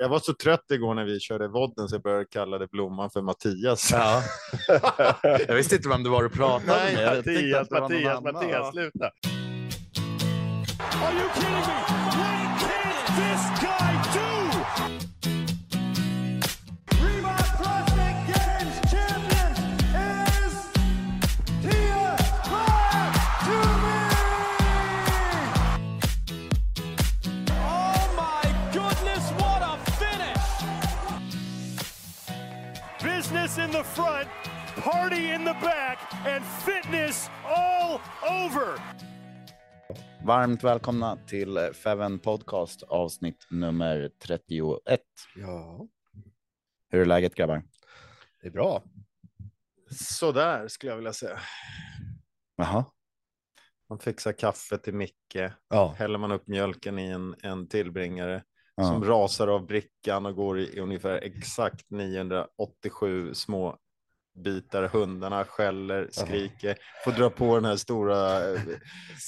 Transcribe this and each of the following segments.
Jag var så trött igår när vi körde vodden så jag började kalla det Blomman för Mattias. Ja. jag visste inte vem det var du pratade Nej, med. Mattias, Mattias. Mattias, Ja. sluta. Are you kidding me? What can this guy In the front, party in the back, and fitness all over. Varmt välkomna till Feven Podcast avsnitt nummer 31. Ja, Hur är läget grabbar? det är bra. Sådär skulle jag vilja säga. Jaha. Man fixar kaffe till Micke. Ja. Häller man upp mjölken i en, en tillbringare Ja. som rasar av brickan och går i ungefär exakt 987 små bitar. Hundarna skäller, skriker, får dra på den här stora eh,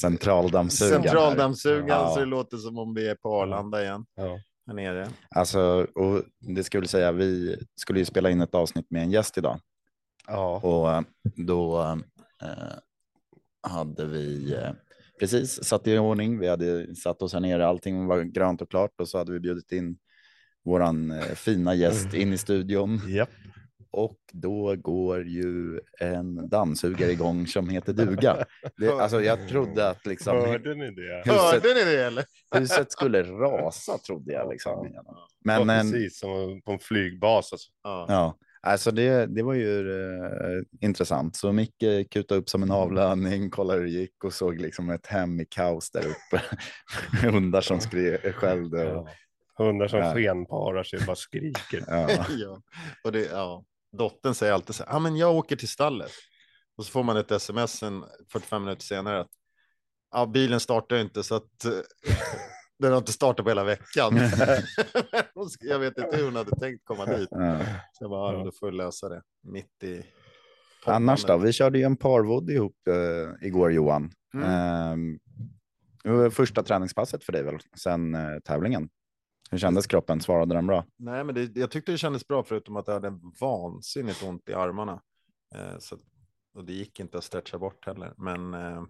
Centraldammsugaren. centraldammsugaren Ja. så det låter som om vi är på Arlanda igen. Ja. Här nere. Alltså, och det skulle säga, vi skulle ju spela in ett avsnitt med en gäst idag Ja. och då eh, hade vi eh, precis satt i ordning. Vi hade satt oss här nere, allting var grönt och klart och så hade vi bjudit in våran eh, fina gäst in i studion. Japp. Och då går ju en dammsugare igång som heter duga. Det, alltså jag trodde att liksom Hörde ni det? huset, Hörde ni det eller? huset skulle rasa trodde jag liksom. Men, en, precis som på en flygbas. Alltså. Ja. ja, alltså det, det var ju eh, intressant. Så Micke kutade upp som en avlöning, kollade hur det gick och såg liksom ett hem i kaos där uppe. Hundar som skrev, skällde. Och, Ja. Hundar som Ja. skenparar sig och bara skriker. ja. ja. Och det, ja. Dottern säger alltid så här, ja men jag åker till stallet. Och så får man ett sms en 45 minuter senare att ja, bilen startar inte så att eh, den har inte startat på hela veckan. jag vet inte hur hon hade tänkt komma dit. Så jag bara, ja, då får vi lösa det mitt i. Annars då? Vi körde ju en parvodd ihop eh, igår Johan. Mm. Var första träningspasset för dig väl sen eh, tävlingen? Hur kändes kroppen? Svarade den bra? Nej, men det, jag tyckte det kändes bra förutom att jag hade vansinnigt ont i armarna. Eh, så, och det gick inte att stretcha bort heller. Men, eh,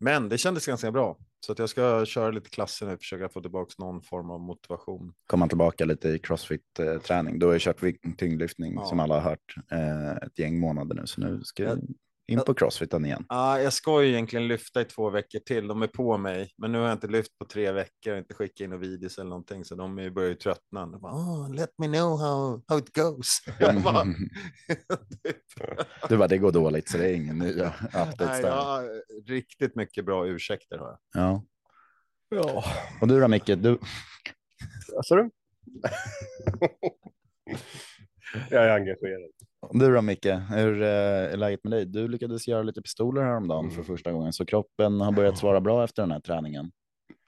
men det kändes ganska bra. Så att jag ska köra lite klasser nu, försöka få tillbaka någon form av motivation. Komma tillbaka lite i crossfit-träning. Du har ju kört tyngdlyftning Ja. som alla har hört eh, ett gäng månader nu, så nu ska Ja. jag in på crossfiten igen. Ah, jag ska ju egentligen lyfta i två veckor till. De är på mig, men nu har jag inte lyft på tre veckor, inte skickat in några videos eller någonting, så de är ju börjar ju tröttna. De bara, oh, let me know how, how it goes. Jag bara, Du bara, det går dåligt så det är ingen ny updates Nej, där. jag har riktigt mycket bra ursäkter. Har jag. Ja. Ja. Och du då Micke? Du, Vad sa du? jag är engagerad. Du då Micke? Hur eh, är läget med dig? Du lyckades göra lite pistoler häromdagen Mm. för första gången, så kroppen har börjat svara bra efter den här träningen.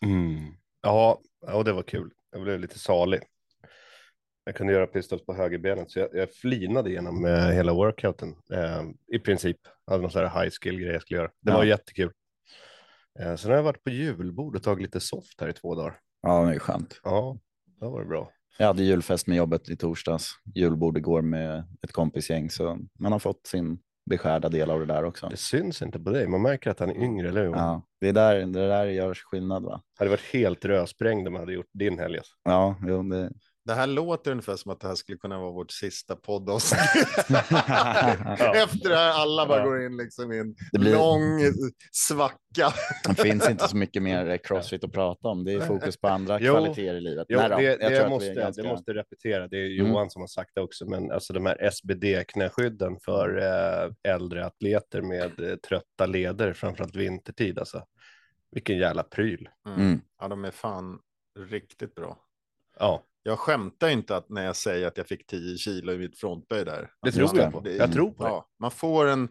Mm. Ja, och det var kul. Jag blev lite salig. Jag kunde göra pistols på högerbenet, så jag, jag flinade genom eh, hela workouten. Eh, I princip. Jag hade någon sån här high skill grej jag skulle göra. Det Ja. var jättekul. Eh, sen har jag varit på julbord och tagit lite soft här i två dagar. Ja, det är skönt. Ja, det var det bra. Jag hade julfest med jobbet i torsdags, julbord igår med ett kompisgäng, så man har fått sin beskärda del av det där också. Det syns inte på dig. Man märker att han är yngre, eller hur? Ja, det, är där, det där görs skillnad va? Hade varit helt rösprängd om jag hade gjort din helg. Alltså. Ja, jo, det... Det här låter ungefär som att det här skulle kunna vara vårt sista poddavsnitt. Efter det här alla bara går in liksom i en Det blir- lång svacka. det finns inte så mycket mer crossfit att prata om. Det är fokus på andra Jo. kvaliteter i livet. Jo, Nej det, jag det, måste, ganska... det måste repetera. Det är Mm. Johan som har sagt det också, men alltså de här SBD-knäskydden för eh, äldre atleter med eh, trötta leder, framförallt vintertid. Alltså. Vilken jävla pryl. Mm. Ja, de är fan riktigt bra. Ja, Jag skämtar inte att när jag säger att jag fick 10 kilo i mitt frontböj där. det tror jag på. Det- Jag tror på det. Ja, man får en,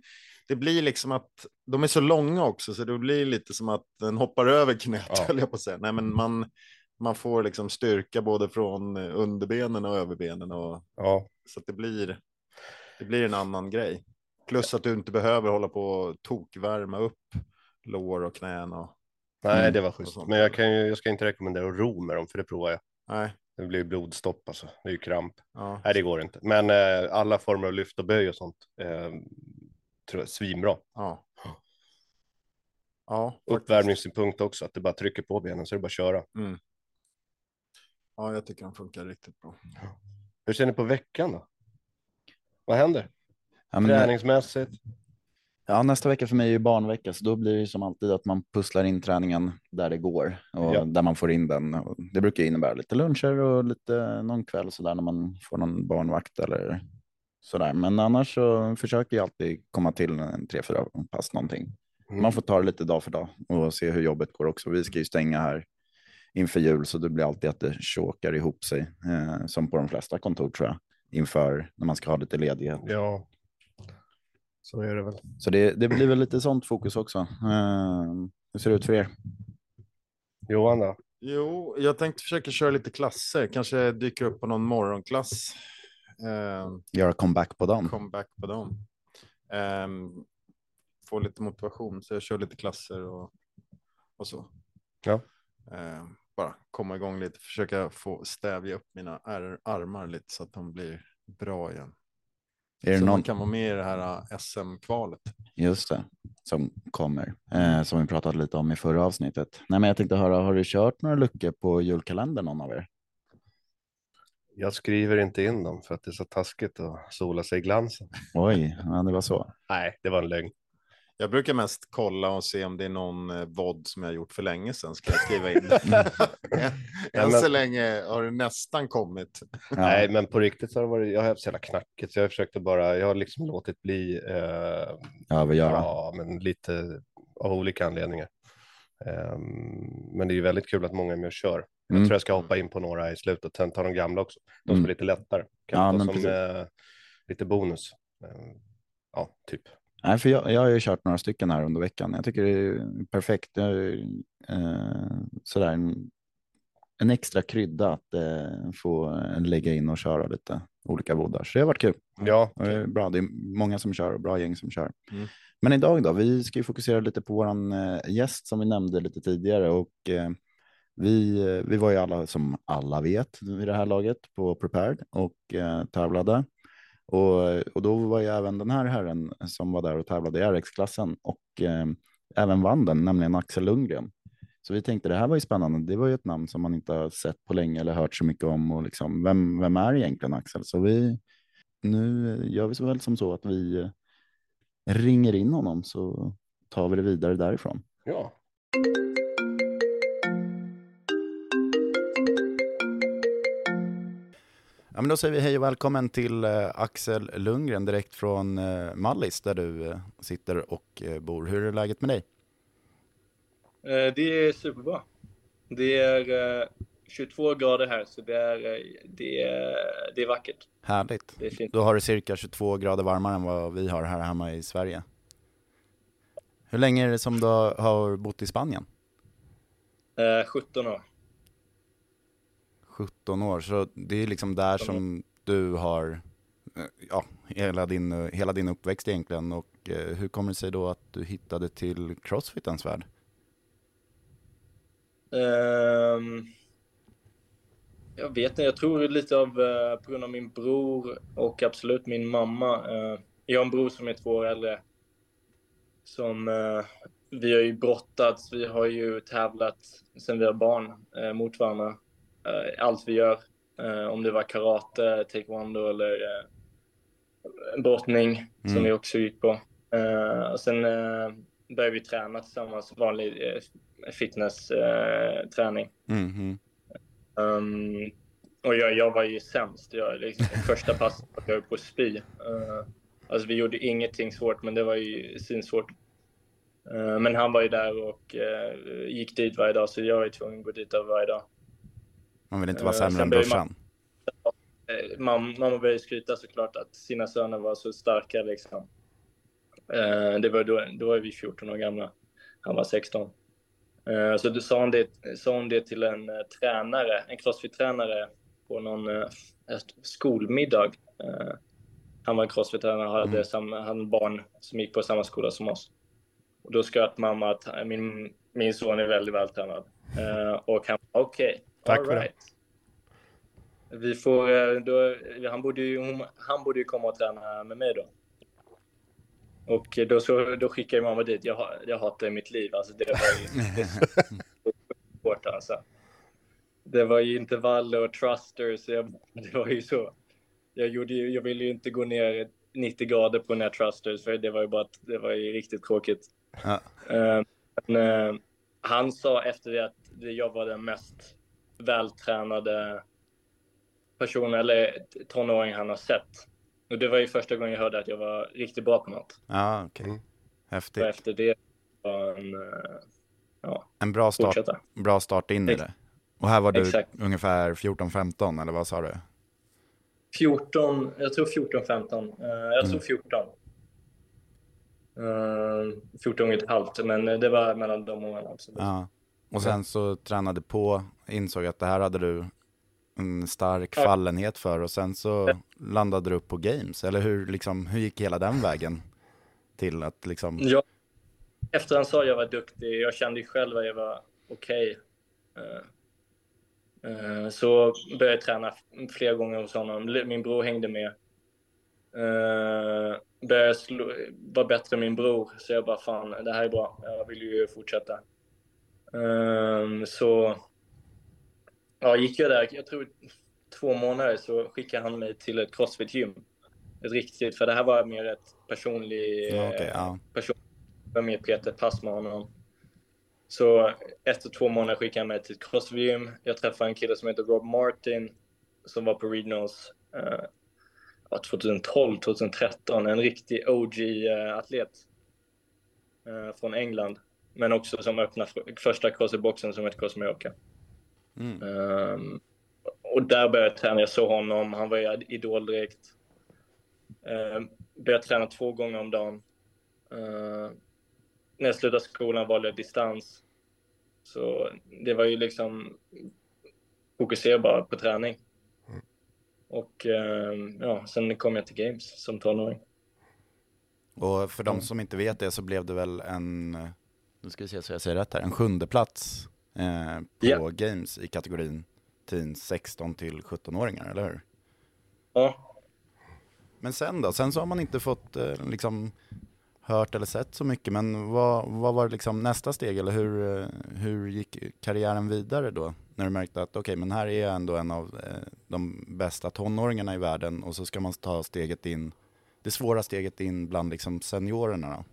det blir liksom att de är så långa också, så det blir lite som att den hoppar över knät, Ja. höll jag på att säga. Nej, men man, man får liksom styrka både från eh, underbenen och överbenen, och, Ja, så att det blir, det blir en annan grej. Plus att du inte behöver hålla på och tokvärma upp lår och knän. Och, nej, Mm. det var schysst. Men jag, kan ju, jag ska inte rekommendera att ro med dem, för det provar jag. nej, Det blir blodstopp alltså. Det är ju kramp. ja, Nej, det går inte. Men eh, alla former av lyft och böj och sånt. Eh, tror jag svinbra. ja. Ja. Uppvärmningssynpunkt också, att det bara trycker på benen så är det bara att köra. ja, jag tycker den funkar riktigt bra. Hur ser ni på veckan då? Vad händer? Ja, men, Träningsmässigt? Ja, nästa vecka för mig är ju barnvecka, så då blir det som alltid att man pusslar in träningen där det går och Ja. där man får in den. Det brukar innebära lite luncher och lite någon kväll så där när man får någon barnvakt eller sådär. Men annars så försöker jag alltid komma till en tre, fyra pass någonting. Mm. Man får ta det lite dag för dag och se hur jobbet går också. Vi ska ju stänga här inför jul så det blir alltid att det tjåkar ihop sig eh, som på de flesta kontor tror jag inför när man ska ha lite ledighet. Ja, så är det väl. Så det, det blir väl lite sånt fokus också. Eh, hur ser det ut för er? Johan då? Jo, jag tänkte försöka köra lite klasser, kanske dyka upp på någon morgonklass. Eh, Göra comeback på dem? comeback på dem. Ehm, få lite motivation, så jag kör lite klasser och, och så. Ja. Ehm, bara komma igång lite, försöka få stävja upp mina ar- armar lite så att de blir bra igen. Är det så någon, man kan vara med i det här äh, SM-kvalet. just det, som kommer, eh, som vi pratade lite om i förra avsnittet. Nej, men jag tänkte höra, har du kört några luckor på julkalendern någon av er? Jag skriver inte in dem för att det är så taskigt att sola sig i glansen. Oj, ja, det var så. Nej, det var en lögn. Jag brukar mest kolla och se om det är någon eh, VOD som jag gjort för länge sedan. Ska jag skriva in det? Än så länge har det nästan kommit. Nej, men på riktigt så har det varit, jag har haft så jävla knackigt. Så jag försökte bara, jag har liksom låtit bli, eh, övergöra. ja, men lite av olika anledningar. Ehm, men det är ju väldigt kul att många är med och kör. Jag Mm. tror jag ska hoppa in på några i slutet, sen ta de gamla också. De som Mm. är lite lättare. Kan Ja, ta som eh, lite bonus. Ehm, ja, typ. Nej, för jag, jag har ju kört några stycken här under veckan. Jag tycker det är perfekt. Eh, sådär en, en extra krydda att eh, få lägga in och köra lite olika voddar. Så det har varit kul. Ja, det är bra. Det är många som kör och bra gäng som kör. Mm. Men idag då? Vi ska ju fokusera lite på våran eh, gäst som vi nämnde lite tidigare och eh, vi, eh, vi var ju alla som alla vet vid det här laget på Prepared och eh, tävlade. Och, och då var ju även den här herren som var där och tävlade i RX-klassen och eh, även vann den, nämligen Axel Lundgren. Så vi tänkte det här var ju spännande. Det var ju ett namn som man inte har sett på länge eller hört så mycket om och liksom vem, vem är egentligen Axel? Så vi nu gör vi så väl som så att vi eh, ringer in honom så tar vi det vidare därifrån. ja. Ja, men då säger vi hej och välkommen till eh, Axel Lundgren direkt från eh, Mallis där du eh, sitter och bor. Hur är läget med dig? Det är superbra. Det är eh, 22 grader här, så det är, det är, det är vackert. Härligt. Det är fint. Då har du cirka 22 grader varmare än vad vi har här hemma i Sverige. Hur länge är det som du har bott i Spanien? Eh, 17 år. 17 år, så det är liksom där som du har eh, ja, hela, din, eh, hela din uppväxt egentligen. Och eh, hur kommer det sig då att du hittade till crossfitens värld? Um, jag vet inte, jag tror lite av uh, på grund av min bror och absolut min mamma. Uh, jag har en bror som är två år äldre. Som uh, vi har ju brottats, vi har ju tävlat sen vi var barn mot varandra. Allt vi gör, om det var karate, taekwondo eller brottning mm. som vi också gick på. och sen började vi träna tillsammans, vanlig fitness-träning. Mm. Um, och jag, jag var ju sämst. Jag, liksom, första passet var jag på spy. Uh, alltså vi gjorde ingenting svårt, men det var ju svinsvårt. Uh, men han var ju där och uh, gick dit varje dag, så jag var ju tvungen att gå dit varje dag. Man vill inte vara sämre än brorsan. Mamma, mamma började skryta såklart att sina söner var så starka liksom. det var då, då var vi 14 år gamla. Han var 16. Eh, så du sa hon det, sa hon det till en eh, tränare, en crossfit-tränare på någon eh, skolmiddag. Han var en crossfit-tränare och hade, mm. hade barn som gick på samma skola som oss. Och då skröt mamma att min, min son är väldigt vältränad. Och han okej, okay, Tack för right. det. Vi får, då, han, borde ju, han borde ju komma och träna med mig då. Och då, så, då skickade jag mamma dit. Jag, jag hatar mitt liv. Alltså, det var ju svårt alltså. Det var ju intervaller och thrusters. Jag, det var ju så. Jag, gjorde ju, jag ville ju inte gå ner 90 grader på den här thrusters för det var ju bara det var ju riktigt tråkigt. Ja. Uh, men, uh, han sa efter det att jag var den mest vältränade personen eller tonåring han har sett. Och det var ju första gången jag hörde att jag var riktigt bra på något. Ja, okej. Okay. Mm. Häftigt. Och efter det var en, eh, ja, en bra start, bra start in i det. Och här var du Exakt. ungefär 14-15 eller vad sa du? 14, jag tror 14-15. Uh, eh, jag tror 14. Uh, 14 och ett halvt, men det var mellan de åren. Absolut. Ja. Och sen så tränade på, insåg att det här hade du en stark fallenhet för och sen så landade du upp på games, eller hur, liksom, hur gick hela den vägen till att liksom? Ja, efter han sa jag var duktig, jag kände ju själv att jag var okej. Okay. Uh, uh, så började jag träna flera gånger hos honom. Min bror hängde med. Uh, började slå, vara bättre än min bror, så jag bara fan, det här är bra. Jag vill ju fortsätta. Uh, så Ja, gick jag där, jag tror två månader så skickade han mig till ett crossfit-gym. Ett riktigt, för det här var mer ett personligt... Ja, okay, ja. Person, var mer PT-pass med honom. Så efter två månader skickade han mig till ett crossfit-gym. Jag träffade en kille som heter Rob Martin som var på Regionals uh, 2012, 2013. En riktig OG-atlet uh, uh, från England. Men också som öppnade första crossfit-boxen som heter Cross Mallorca. Mm. Um, och där började jag träna. Jag såg honom. Han var idol direkt. Uh, började träna två gånger om dagen. Uh, när jag slutade skolan valde jag distans. Så det var ju liksom fokusera bara på träning. Mm. Och uh, ja, sen kom jag till Games som tonåring. Och för de mm. som inte vet det så blev det väl en, nu ska vi se så jag säger rätt här, en sjunde plats eh, på yeah. Games i kategorin teens 16 till 17-åringar, eller hur? Ja. Men sen då? Sen så har man inte fått eh, liksom hört eller sett så mycket, men vad, vad var liksom nästa steg eller hur, eh, hur gick karriären vidare då? När du märkte att okej, okay, men här är jag ändå en av eh, de bästa tonåringarna i världen och så ska man ta steget in, det svåra steget in bland liksom seniorerna då?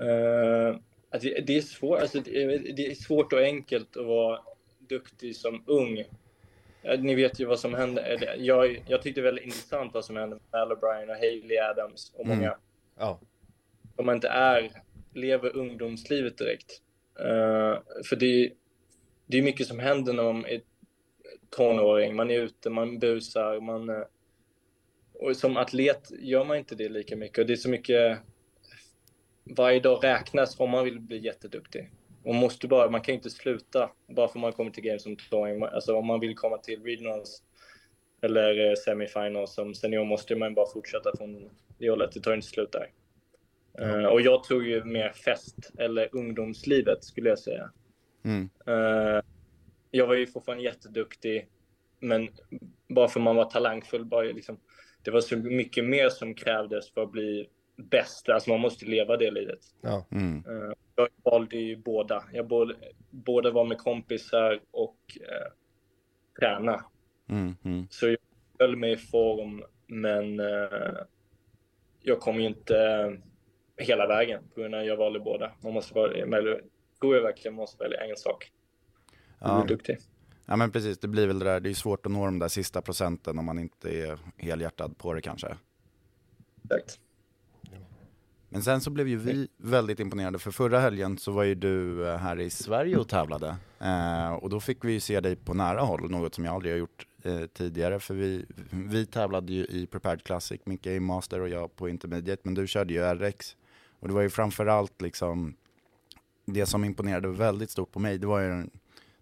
Uh, Alltså, det, är svårt, alltså, det är svårt och enkelt att vara duktig som ung. Ni vet ju vad som hände. Jag, jag tyckte det var väldigt intressant vad som hände med Al O'Brien och Haley Adams och många. Mm. Ja. Om man inte är, lever ungdomslivet direkt. Uh, för det, det är mycket som händer när man är tonåring. Man är ute, man busar, man... Uh, och som atlet gör man inte det lika mycket. Och det är så mycket varje dag räknas om man vill bli jätteduktig. man måste bara, man kan inte sluta bara för man kommer till games som throwing. Alltså om man vill komma till regionals eller eh, semifinals som senior måste man bara fortsätta från det hållet. Det tar inte slut där. Uh, och jag tror ju mer fest eller ungdomslivet skulle jag säga. Mm. Uh, jag var ju fortfarande jätteduktig, men bara för man var talangfull, bara liksom, det var så mycket mer som krävdes för att bli bäst. Alltså man måste leva det livet. Ja. Mm. Uh, jag valde ju båda. Jag både, både var med kompisar och uh, träna. Mm. Mm. Så jag höll mig i form, men uh, jag kom ju inte hela vägen på grund av att jag valde båda. Man måste vara, eller, tror jag verkligen man måste välja en sak. Ja. Du är duktig. ja, men precis. Det blir väl det där. Det är svårt att nå de där sista procenten om man inte är helhjärtad på det kanske. Exakt. Men sen så blev ju vi väldigt imponerade för förra helgen så var ju du eh, här i Sverige och tävlade. Eh, och då fick vi ju se dig på nära håll, något som jag aldrig har gjort eh, tidigare. För vi, vi tävlade ju i Prepared Classic, Micke i Master och jag på Intermediate. Men du körde ju RX. Och det var ju framförallt liksom det som imponerade väldigt stort på mig, det var ju den,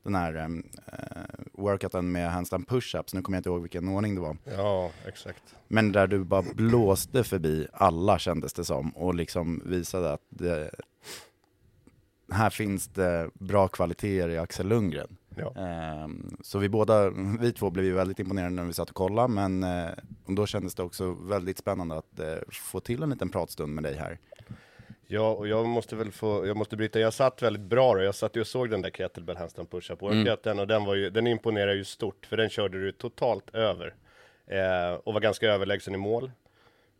den här eh, workouten med handstand push-ups. Nu kommer jag inte ihåg vilken ordning det var. ja, exakt. Men där du bara blåste förbi alla kändes det som och liksom visade att det, här finns det bra kvaliteter i Axel Lundgren. Ja. Ehm, så vi båda, vi två blev ju väldigt imponerade när vi satt och kollade men eh, då kändes det också väldigt spännande att eh, få till en liten pratstund med dig här. Ja, och jag måste väl få, jag måste bryta, jag satt väldigt bra då, jag satt ju och såg den där kettlebell handstand push-up workouten och den var ju, den imponerar ju stort, för den körde du totalt över. Eh, och var ganska överlägsen i mål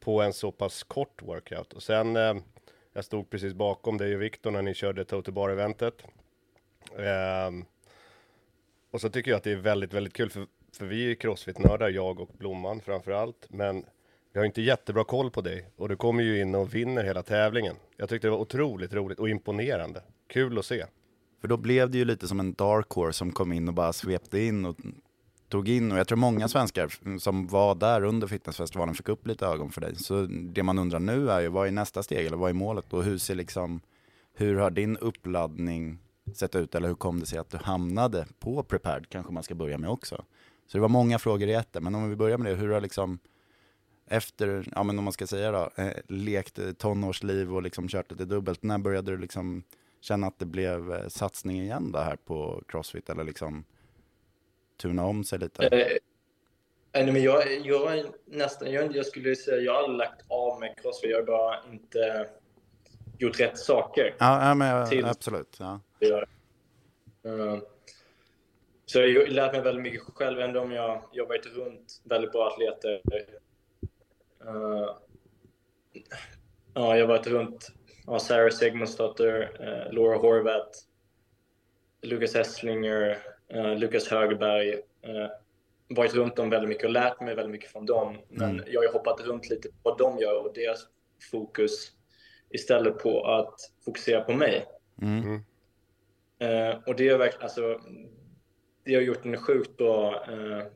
på en så pass kort workout. Och sen, eh, jag stod precis bakom dig och Viktor när ni körde Total Bar-eventet. Ehm, och så tycker jag att det är väldigt, väldigt kul, för, för vi är crossfit-nördar, jag och Blomman framför allt, men vi har inte jättebra koll på dig och du kommer ju in och vinner hela tävlingen. Jag tyckte det var otroligt roligt och imponerande. Kul att se. För då blev det ju lite som en dark horse som kom in och bara svepte in och tog in och jag tror många svenskar som var där under fitnessfestivalen fick upp lite ögon för dig. Så det man undrar nu är ju vad är nästa steg eller vad är målet och hur ser liksom, hur har din uppladdning sett ut eller hur kom det sig att du hamnade på prepared kanske man ska börja med också. Så det var många frågor i ett men om vi börjar med det, hur har liksom efter, ja men om man ska säga då, eh, lekt eh, tonårsliv och liksom kört lite dubbelt, när började du liksom känna att det blev eh, satsning igen då här på Crossfit eller liksom tuna om sig lite? Eh, nej, men jag, jag nästan, jag, jag skulle säga jag har lagt av med crossfit. Jag har bara inte gjort rätt saker. Ja, ja men till- absolut. Ja. Eh, så jag har lärt mig väldigt mycket själv, ändå om jag varit runt väldigt bra atleter. Eh, ja, jag har varit runt ja, Sarah Sigmundsdotter, uh, Laura Horvath, Lukas Esslinger, uh, Lukas Högberg. Uh, varit runt dem väldigt mycket och lärt mig väldigt mycket från dem. Men Mm. jag har hoppat runt lite på vad de gör och deras fokus istället på att fokusera på mig. Mm. Eh, och det är verkligen, alltså, det har gjort en sjukt bra, eh,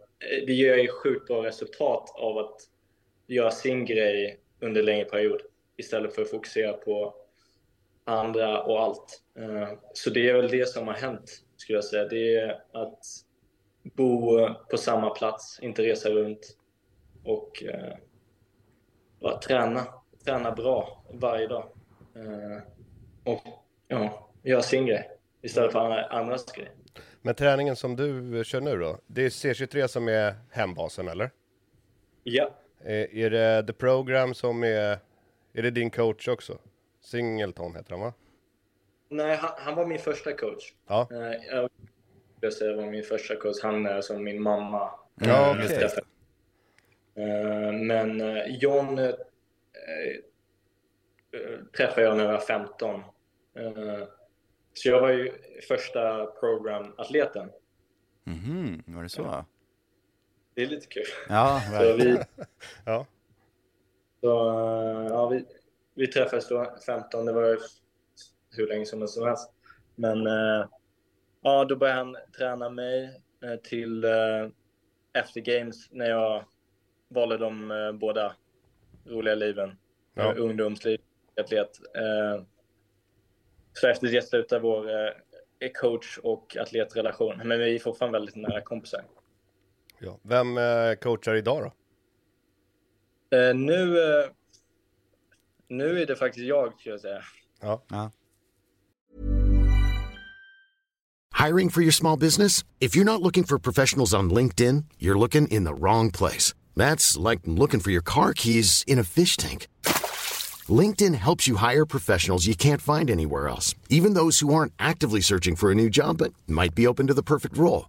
det ger ju sjukt bra resultat av att göra sin grej under en längre period istället för att fokusera på andra och allt. Eh, så det är väl det som har hänt, skulle jag säga. Det är att bo på samma plats, inte resa runt och eh, bara träna. Träna bra varje dag. Eh, och ja, göra sin grej istället för andra, andras grej. Men träningen som du kör nu då, det är C23 som är hembasen eller? Ja, Är, är det The Program som är, är det din coach också? Singleton heter han va? nej, han, han var min första coach. Ja. Eh, jag skulle säga var min första coach. Han är som min mamma. Ja, Eh. Eh, Men eh, John eh, eh, träffade jag när jag var 15. Eh, Så jag var ju första programatleten. Mhm, var det så? Det är lite kul. Ja, Så verkligen. vi, Ja. så, eh, ja, vi, vi träffades då 15, det var ju hur länge som som helst. Men eh, ja, då började han träna mig eh, till efter games när jag valde de båda roliga liven. Ja. Ungdomsliv, atlet. Eh, så efter det slutade vår coach och atletrelation. Men vi är fortfarande väldigt nära kompisar. Ja. Vem eh, coachar idag då? Eh, nu, eh, nu är det faktiskt jag, skulle jag säga. Ja. Ja. Hiring for your small business? If you're not looking for professionals on LinkedIn, you're looking in the wrong place. That's like looking for your car keys in a fish tank. LinkedIn helps you hire professionals you can't find anywhere else, even those who aren't actively searching for a new job but might be open to the perfect role.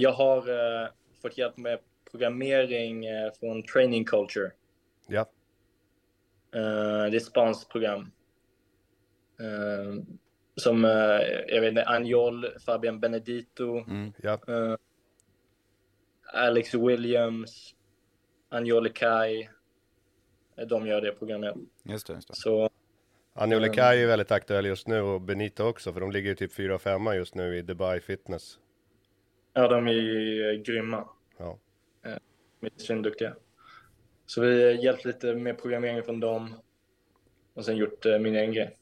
Jag har eh, fått hjälp med programmering eh, från Training Culture. Ja. Eh, det är ett spanskt program. Eh, som, eh, jag vet inte, Anjol, Fabian Benedito, Mm. Ja. eh, Alex Williams, Anjole Kai. Eh, De gör det programmet. Just det, just det. Så Anjole Kai är väldigt aktuell just nu och Benito också, för de ligger ju typ 4 och 5 just nu i Dubai Fitness. Ja, de är eh, grymma. Ja. De är svinduktiga. Så vi har hjälpt lite med programmering från dem. Och sen gjort eh, min egen grej.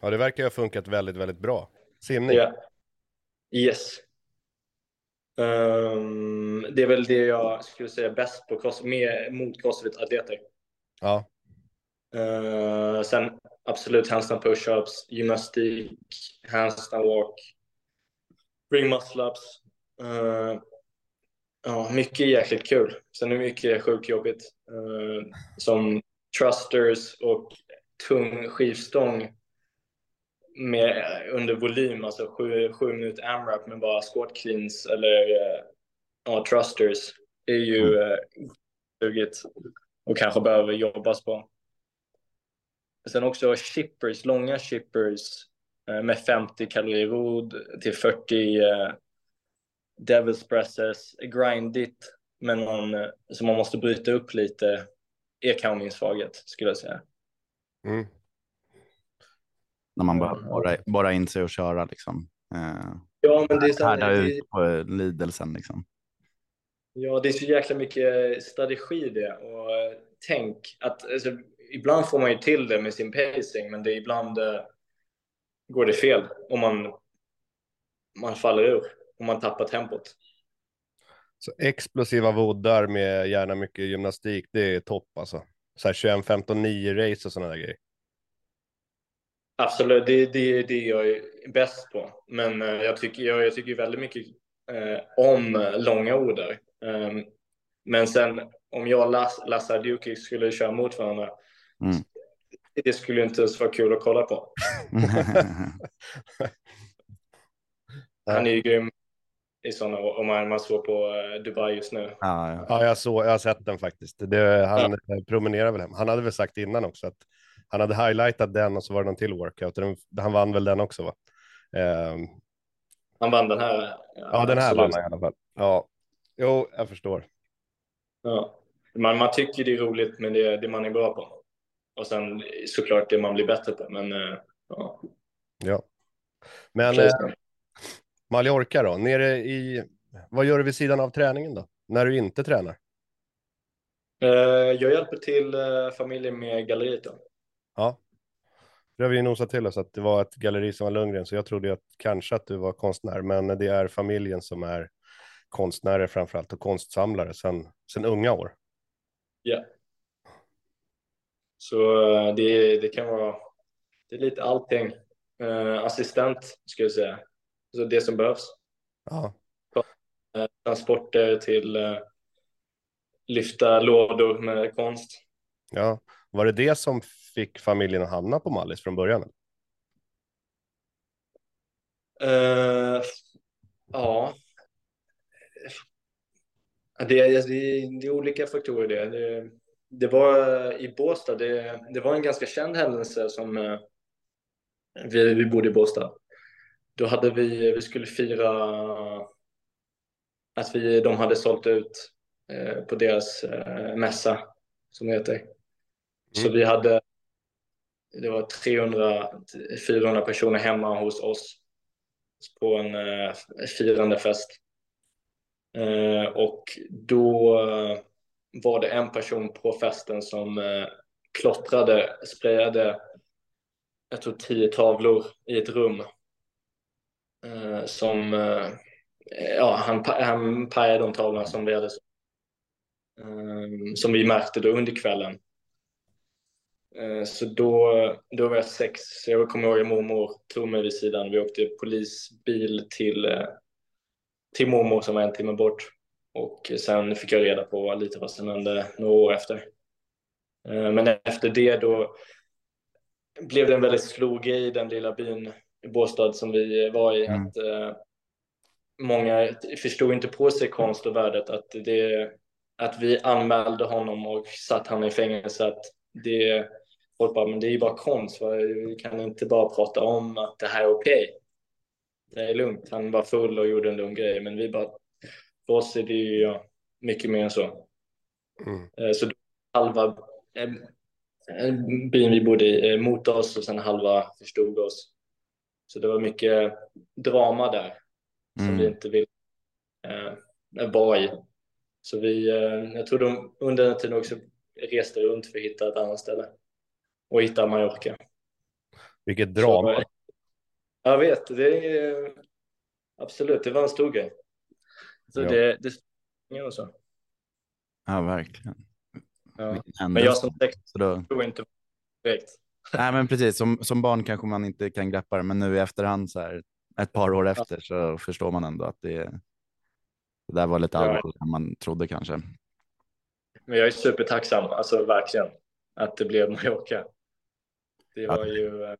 ja, det verkar ha funkat väldigt, väldigt bra. Simning. Ja. Yes. Ehm, det är väl det jag skulle säga bäst på cross, med, mot crossfit-atleter. Ja. Uh, sen absolut handstand push-ups, gymnastik, handstand walk, ring muscle-ups. Uh, ja, mycket jäkligt kul. Sen är mycket sjukt jobbigt. Uh, som thrusters och tung skivstång med, under volym, alltså sju, minuter AMRAP med bara squat cleans eller uh, ja, thrusters är ju uh, sugigt och kanske behöver jobbas på. Sen också shippers, långa shippers eh, med 50 kalorier rod till 40 eh, devils presses, grindigt, men man, eh, som man måste bryta upp lite, är svaghet skulle jag säga. Mm. När man bara, bara, bara in sig och köra liksom. Eh, Ja, men det är, så, härda det, ut på lidelsen liksom. ja, det är så jäkla mycket strategi det och eh, tänk att alltså, ibland får man ju till det med sin pacing, men det är ibland eh, går det fel om man, man faller ur och man tappar tempot. Så explosiva voddar med gärna mycket gymnastik, det är topp alltså. Så här 21, 15, 9 race och sådana där grejer. Absolut, det, det, det är jag bäst på. Men eh, jag tycker, jag, jag tycker väldigt mycket eh, om långa order. Um, men sen om jag och Las, Lasse Adjukic skulle köra mot varandra, Mm. Det skulle inte ens vara kul att kolla på. Han är ju grym i sådana, om man, man såg på eh, Dubai just nu. ja, ja. Ja, jag, såg, jag har sett den faktiskt. Det, han ja. promenerar väl hem. Han hade väl sagt innan också att han hade highlightat den och så var det någon till workout. Den, han vann väl den också va? Um, han vann den här. Ja, ja den här vann han i alla fall. Ja, jo, jag förstår. Ja. Man, man tycker det är roligt med det, det man är bra på. Och sen såklart det man blir bättre på. Men uh, ja. Ja. Men eh, Mallorca då? Nere i, vad gör du vid sidan av träningen då? När du inte tränar? Uh, jag hjälper till uh, familjen med galleriet då. Ja. Det har vi nosat till oss att det var ett galleri som var Lundgren, så jag trodde att kanske att du var konstnär, men det är familjen som är konstnärer framförallt och konstsamlare sedan, sedan unga år. Ja. Så uh, det, det kan vara, det är lite allting. assistent skulle jag säga, så det som behövs. Ja. transporter till lyfta lådor med konst. Ja, var det det som fick familjen att hamna på Mallis från början? Uh, ja. Det, är, det, det är olika faktorer det. det. Det, var i Båstad, det, det var en ganska känd händelse som uh, vi, vi bodde i Båstad. Då hade vi, vi skulle fira att vi, de hade sålt ut uh, på deras mässa, som det heter. Mm. Så vi hade, det var 300-400 personer hemma hos oss på en eh, firande fest. Eh, och då eh, var det en person på festen som eh, klottrade, sprayade, jag tror tio tavlor i ett rum. Eh, som, eh, ja, han, han pajade de tavlorna som vi hade ehm, som vi märkte då under kvällen. Eh, så då, då var jag sex. Jag kommer ihåg att mormor tog mig vid sidan. Vi åkte polisbil till, eh, till mormor som var en timme bort. Och sen fick jag reda på lite vad som hände några år efter. Eh, men efter det då blev det en väldigt stor grej i den lilla byn i Båstad som vi var i. Mm. Att, många förstod inte på sig konst och värdet att, det, att vi anmälde honom och satt han i fängelse. Att det, folk bara, men det är ju bara konst. Vi kan inte bara prata om att det här är okej. Okay. Det är lugnt. Han var full och gjorde en dum grej, men vi bara, för oss är det ju ja, mycket mer än så. Mm. Eh, så halva eh, byn vi bodde i eh, mot oss och sen halva förstod oss. Så det var mycket drama där mm. som vi inte ville eh, vara i. Så vi, eh, jag tror de under den tiden också reste runt för att hitta ett annat ställe och hitta Mallorca. Vilket drama. Så, jag vet, det är absolut, det var en stor grej. Så ja. det, det och så. Ja, verkligen. Ja. Men jag som sex då... tror inte direkt. Nej, men precis. Som, som barn kanske man inte kan greppa det, men nu i efterhand så här ett par år efter så förstår man ändå att det, det där var lite allvarligare än man trodde kanske. Men jag är supertacksam, alltså verkligen, att det blev Mallorca. Det var ju...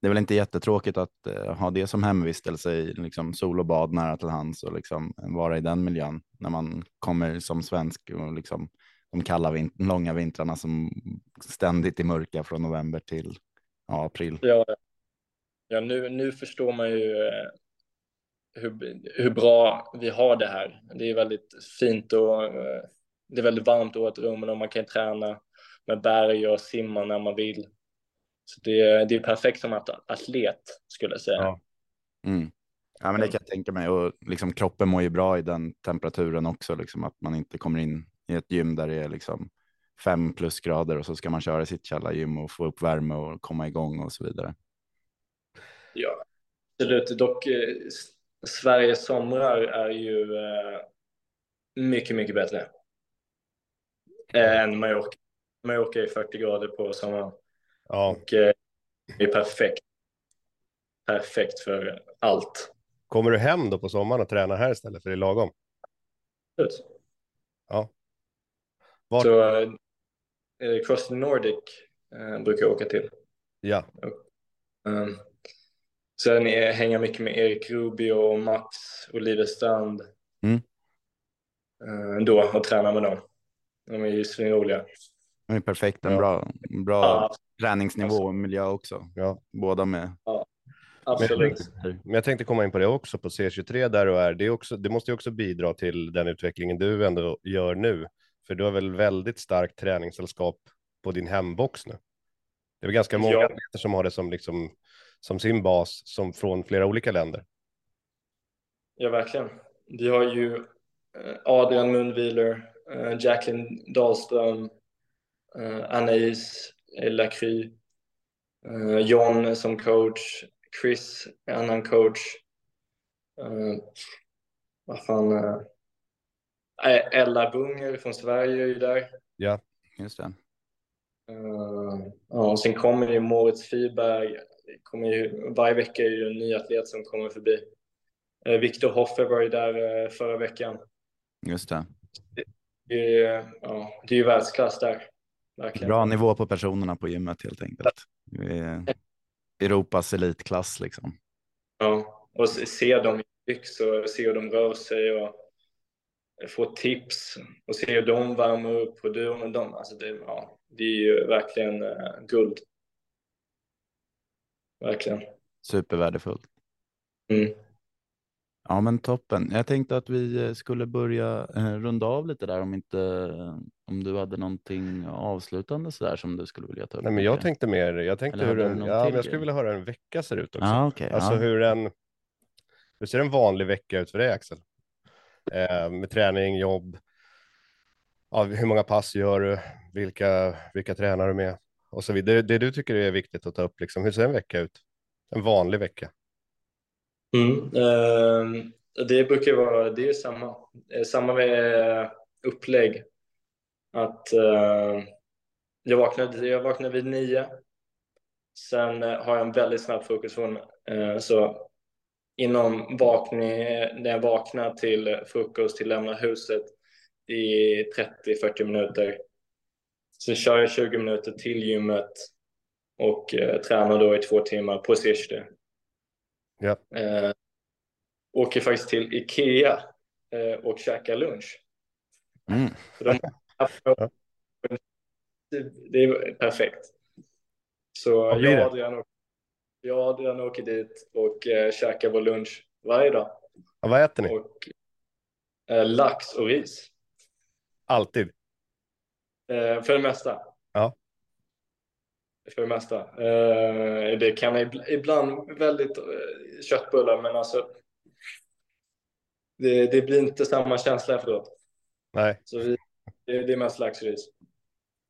Det är väl inte jättetråkigt att eh, ha det som hemvistelse i liksom, sol och bad nära till hands och liksom, vara i den miljön när man kommer som svensk och liksom, de kalla vin långa vintrarna som ständigt är mörka från november till ja, april. Ja, ja nu, nu förstår man ju eh, hur, hur bra vi har det här. Det är väldigt fint och eh, det är väldigt varmt året runt och man kan träna med berg och simma när man vill. Så det, det är perfekt som att atlet skulle jag säga. Ja. Mm. ja, men det kan jag tänka mig och liksom kroppen mår ju bra i den temperaturen också, liksom att man inte kommer in i ett gym där det är liksom fem plusgrader och så ska man köra sitt källargym och få upp värme och komma igång och så vidare. Ja, absolut. Dock eh, Sveriges somrar är ju eh, mycket, mycket bättre eh, än Mallorca. Mallorca är 40 grader på sommaren. Ja. Och eh, det är perfekt. Perfekt för allt. Kommer du hem då på sommaren och tränar här istället för i lagom? Absolut. Ja. Var... Så eh, Cross the Nordic eh, brukar jag åka till. Ja. Och, um, sen är, hänger mycket med Erik Rubio och Max Oliverstrand. Mm. Uh, då och tränar med dem. De är ju svinroliga. De är perfekt, en bra, bra ja. Träningsnivå och miljö också. Ja. Båda med. Ja. Absolut. Men jag, tänkte, komma in på det också på C23 där du är. Det, är också, det måste ju också bidra till den utvecklingen du ändå gör nu. För du har väl väldigt starkt träningssällskap på din hembox nu. Det är ganska många ja. som har det som, liksom, som sin bas som från flera olika länder. Ja, verkligen. Vi har ju eh, Adrian Mundwiler, eh, Jacqueline Dahlström, eh, Anais Lacry, John som coach, Chris, annan coach. Uh, vad fan. Ella Bunger från Sverige är ju där. Ja, just det. Ja, och sen kommer ju Moritz Fiberg. Kommer ju, varje vecka är ju en ny atlet som kommer förbi. Viktor Hoffer var ju där förra veckan. Just det. Det, det, ja, det är ju världsklass där. Verkligen. Bra nivå på personerna på gymmet helt enkelt. Europas elitklass liksom. Ja, och se dem i byxor, se hur de rör sig och få tips och se hur de värmer upp och du och dem. Alltså det, ja, det är ju verkligen uh, guld. Verkligen. Supervärdefullt. Mm. Ja, men toppen. Jag tänkte att vi eh, skulle börja eh, runda av lite där om inte om du hade någonting avslutande så där som du skulle vilja ta upp. Nej, men jag tänkte mer. Jag tänkte Eller hur en, ja, men jag skulle vilja höra hur en vecka ser ut också. Ja, okej, alltså ja. hur en. Hur ser en vanlig vecka ut för dig Axel? Eh, med träning, jobb. Ja, hur många pass gör du? Vilka, vilka tränar du med? Och så vidare. Det, det du tycker är viktigt att ta upp, liksom. hur ser en vecka ut? En vanlig vecka. Mm. Ehm, det brukar vara, det är samma, eh, samma med eh, upplägg. Att ehm, jag vaknar, jag vaknar vid nio. Sen eh, har jag en väldigt snabb frukost från så inom vakning, när jag vaknar till frukost till lämna huset i 30-40 minuter. Sen kör jag 20 minuter till gymmet och tränar då i två timmar på C23. Ja. Eh, åker faktiskt till Ikea eh, och käkar lunch. Mm. De, det, är perfekt. Så jag och Adrian, åker- jag och Adrian åker dit och eh, käkar vår lunch varje dag. Ja, vad äter ni? Och, eh, lax och ris. Alltid. Eh, för det mesta. Ja. För det mesta. Eh, det kan ibl- ibland väldigt eh, köttbullar, men alltså. Det, det blir inte samma känsla efteråt. Nej, Så vi, det, det är mest lax och ris.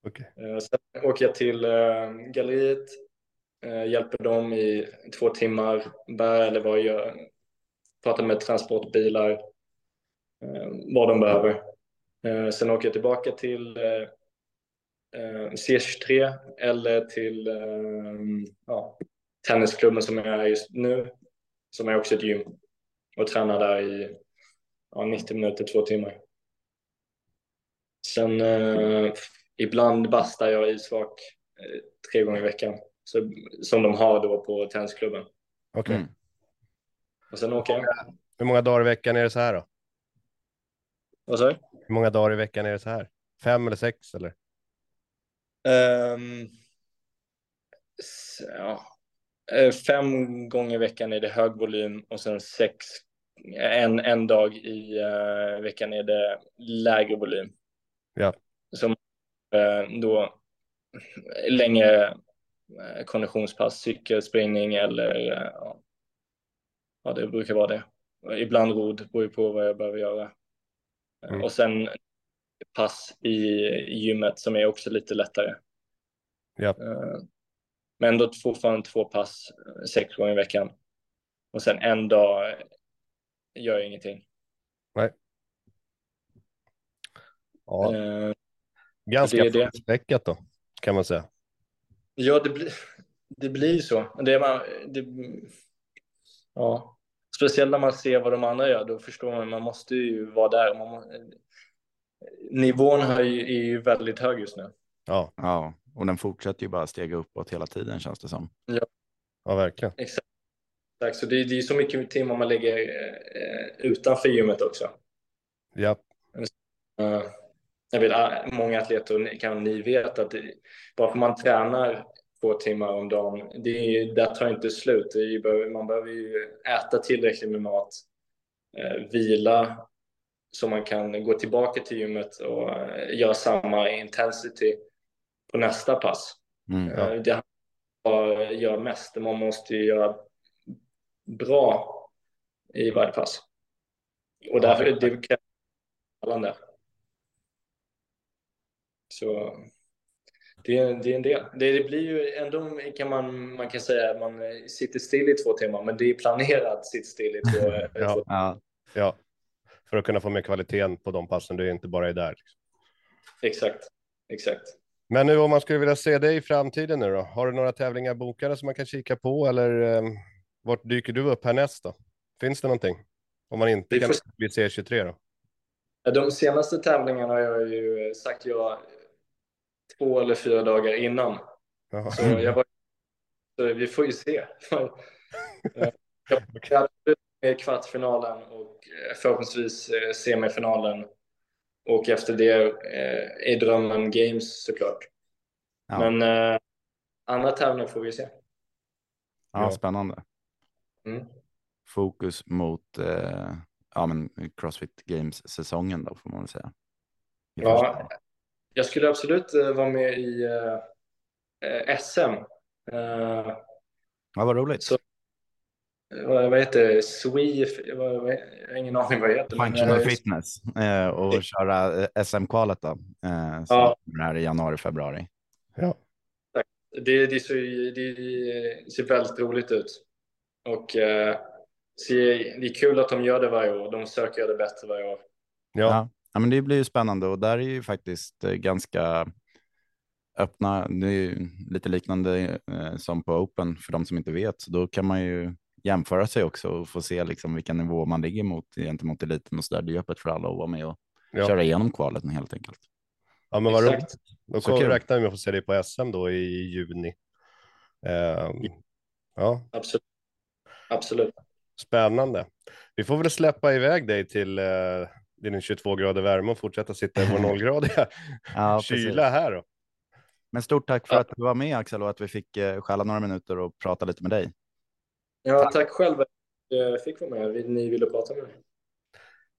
okej. Eh, sen åker jag till eh, galleriet. Eh, hjälper dem i två timmar. Bär eller vad jag gör. Pratar med transportbilar. Eh, vad de behöver. Eh, sen åker jag tillbaka till C23 eller till eh, ja, tennisklubben som jag är just nu. Som är också ett gym. Och tränar där i ja, 90 minuter, två timmar. Sen eh, ibland bastar jag isvak eh, tre gånger i veckan. Så, som de har då på tennisklubben. Okej. Mm. Och sen åker jag. Hur många dagar i veckan är det så här då? Vad sa du? Hur många dagar i veckan är det så här? Fem eller sex eller? S- ja. Eh, Fem gånger i veckan är det hög volym och sen sex, en, en dag i eh, veckan är det lägre volym. Ja. Som eh, då längre eh, konditionspass, cykel, springning eller ja. det brukar vara det. Ibland rodd, beror ju på vad jag behöver göra. Mm. Och sen pass i gymmet som är också lite lättare. Ja. Eh, Men ändå fortfarande två pass eh, sex gånger i veckan. Och sen en dag eh, gör jag ingenting. Ja, Eh, ganska fullspäckat då, kan man säga. Ja, det blir, det blir så. Det är man, det, ja. Speciellt när man ser vad de andra gör, då förstår man man måste ju vara där. Man nivån här är ju, väldigt hög just nu. Ja, Ja, och den fortsätter ju bara stega uppåt hela tiden känns det som. ja verkligen. Exakt. Exakt. Så det, det är så mycket timmar man lägger eh, utanför gymmet också. Ja, Eh, jag vet, ah, många atleter, kan ni vet att det, bara för man tränar två timmar om dagen, det, är- det tar inte slut. Det är, man behöver ju äta tillräckligt med mat, eh, vila, så man kan gå tillbaka till gymmet och eh, göra samma intensity på nästa pass. Mm. Ja. Eh, Det handlar gör mest. Man måste ju göra bra i varje pass. Och därför det krävs ballande. Så det är, det är en del. Det, det blir ju ändå kan man, man kan säga att man sitter still i två timmar, men det är planerat sitt still i två, Ja. två Ja, ja. För att kunna få med kvaliteten på de passen, du inte bara är där. Liksom. Exakt, exakt. Men nu om man skulle vilja se dig i framtiden nu då? Har du några tävlingar bokade som man kan kika på eller eh, vart dyker du upp härnäst då? Finns det någonting? Om man inte Vi kan får- bli C23 då? De senaste tävlingarna har jag ju sagt ja två eller fyra dagar innan. Jaha. Så, jag var, så vi får ju se. Jag absolut med i kvartsfinalen och eh, förhoppningsvis eh, semifinalen. Och efter det eh, är drömmen games såklart. Ja. Men eh, andra tävlingar får vi se. Ja, spännande. Mm. Fokus mot eh, ja, men Crossfit Games-säsongen då, får man väl säga. I. Ja, jag skulle absolut eh, vara med i eh, eh, SM. Eh, ja, vad roligt. Så- vad, vad heter det? Swe... Vad, jag har ingen aning vad det heter. men, Functional eh, fitness eh, och köra eh, SM-kvalet då. Eh, så Ja. det här i januari, februari. Ja. Det, det, ser, det ser väldigt roligt ut. Och eh, ser, det är kul att de gör det varje år. De söker göra det bättre varje år. Ja. Ja. ja, men det blir ju spännande och där är ju faktiskt eh, ganska öppna. Det är ju lite liknande eh, som på Open för de som inte vet. Så då kan man ju jämföra sig också och få se liksom vilken nivå man ligger mot gentemot eliten och så där. Det är öppet för alla att vara med och Ja. köra igenom kvalet helt enkelt. ja, men vad roligt. Då kommer räknar vi med att få se dig på SM då i juni. Ehm, ja, Absolut. Absolut. spännande. Vi får väl släppa iväg dig till eh, din 22 grader värme och fortsätta sitta i vår nollgradiga Ja, precis. kyla här då. Men stort tack för Ja. att du var med Axel och att vi fick eh, stjäla några minuter och prata lite med dig. Ja, tack själv att jag fick vara med. Ni ville prata med mig.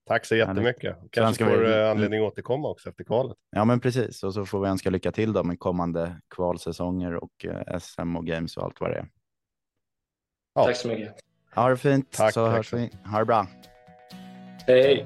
Tack så jättemycket. Kanske önskar får vi- eh, anledning att återkomma också efter kvalet. Ja, men precis. Och så får vi önska lycka till då med kommande kvalsäsonger och eh, SM och games och allt vad det är. Ja. Tack så mycket. Ha det fint Tack, så tack. hörs vi. Ha det bra. Hej,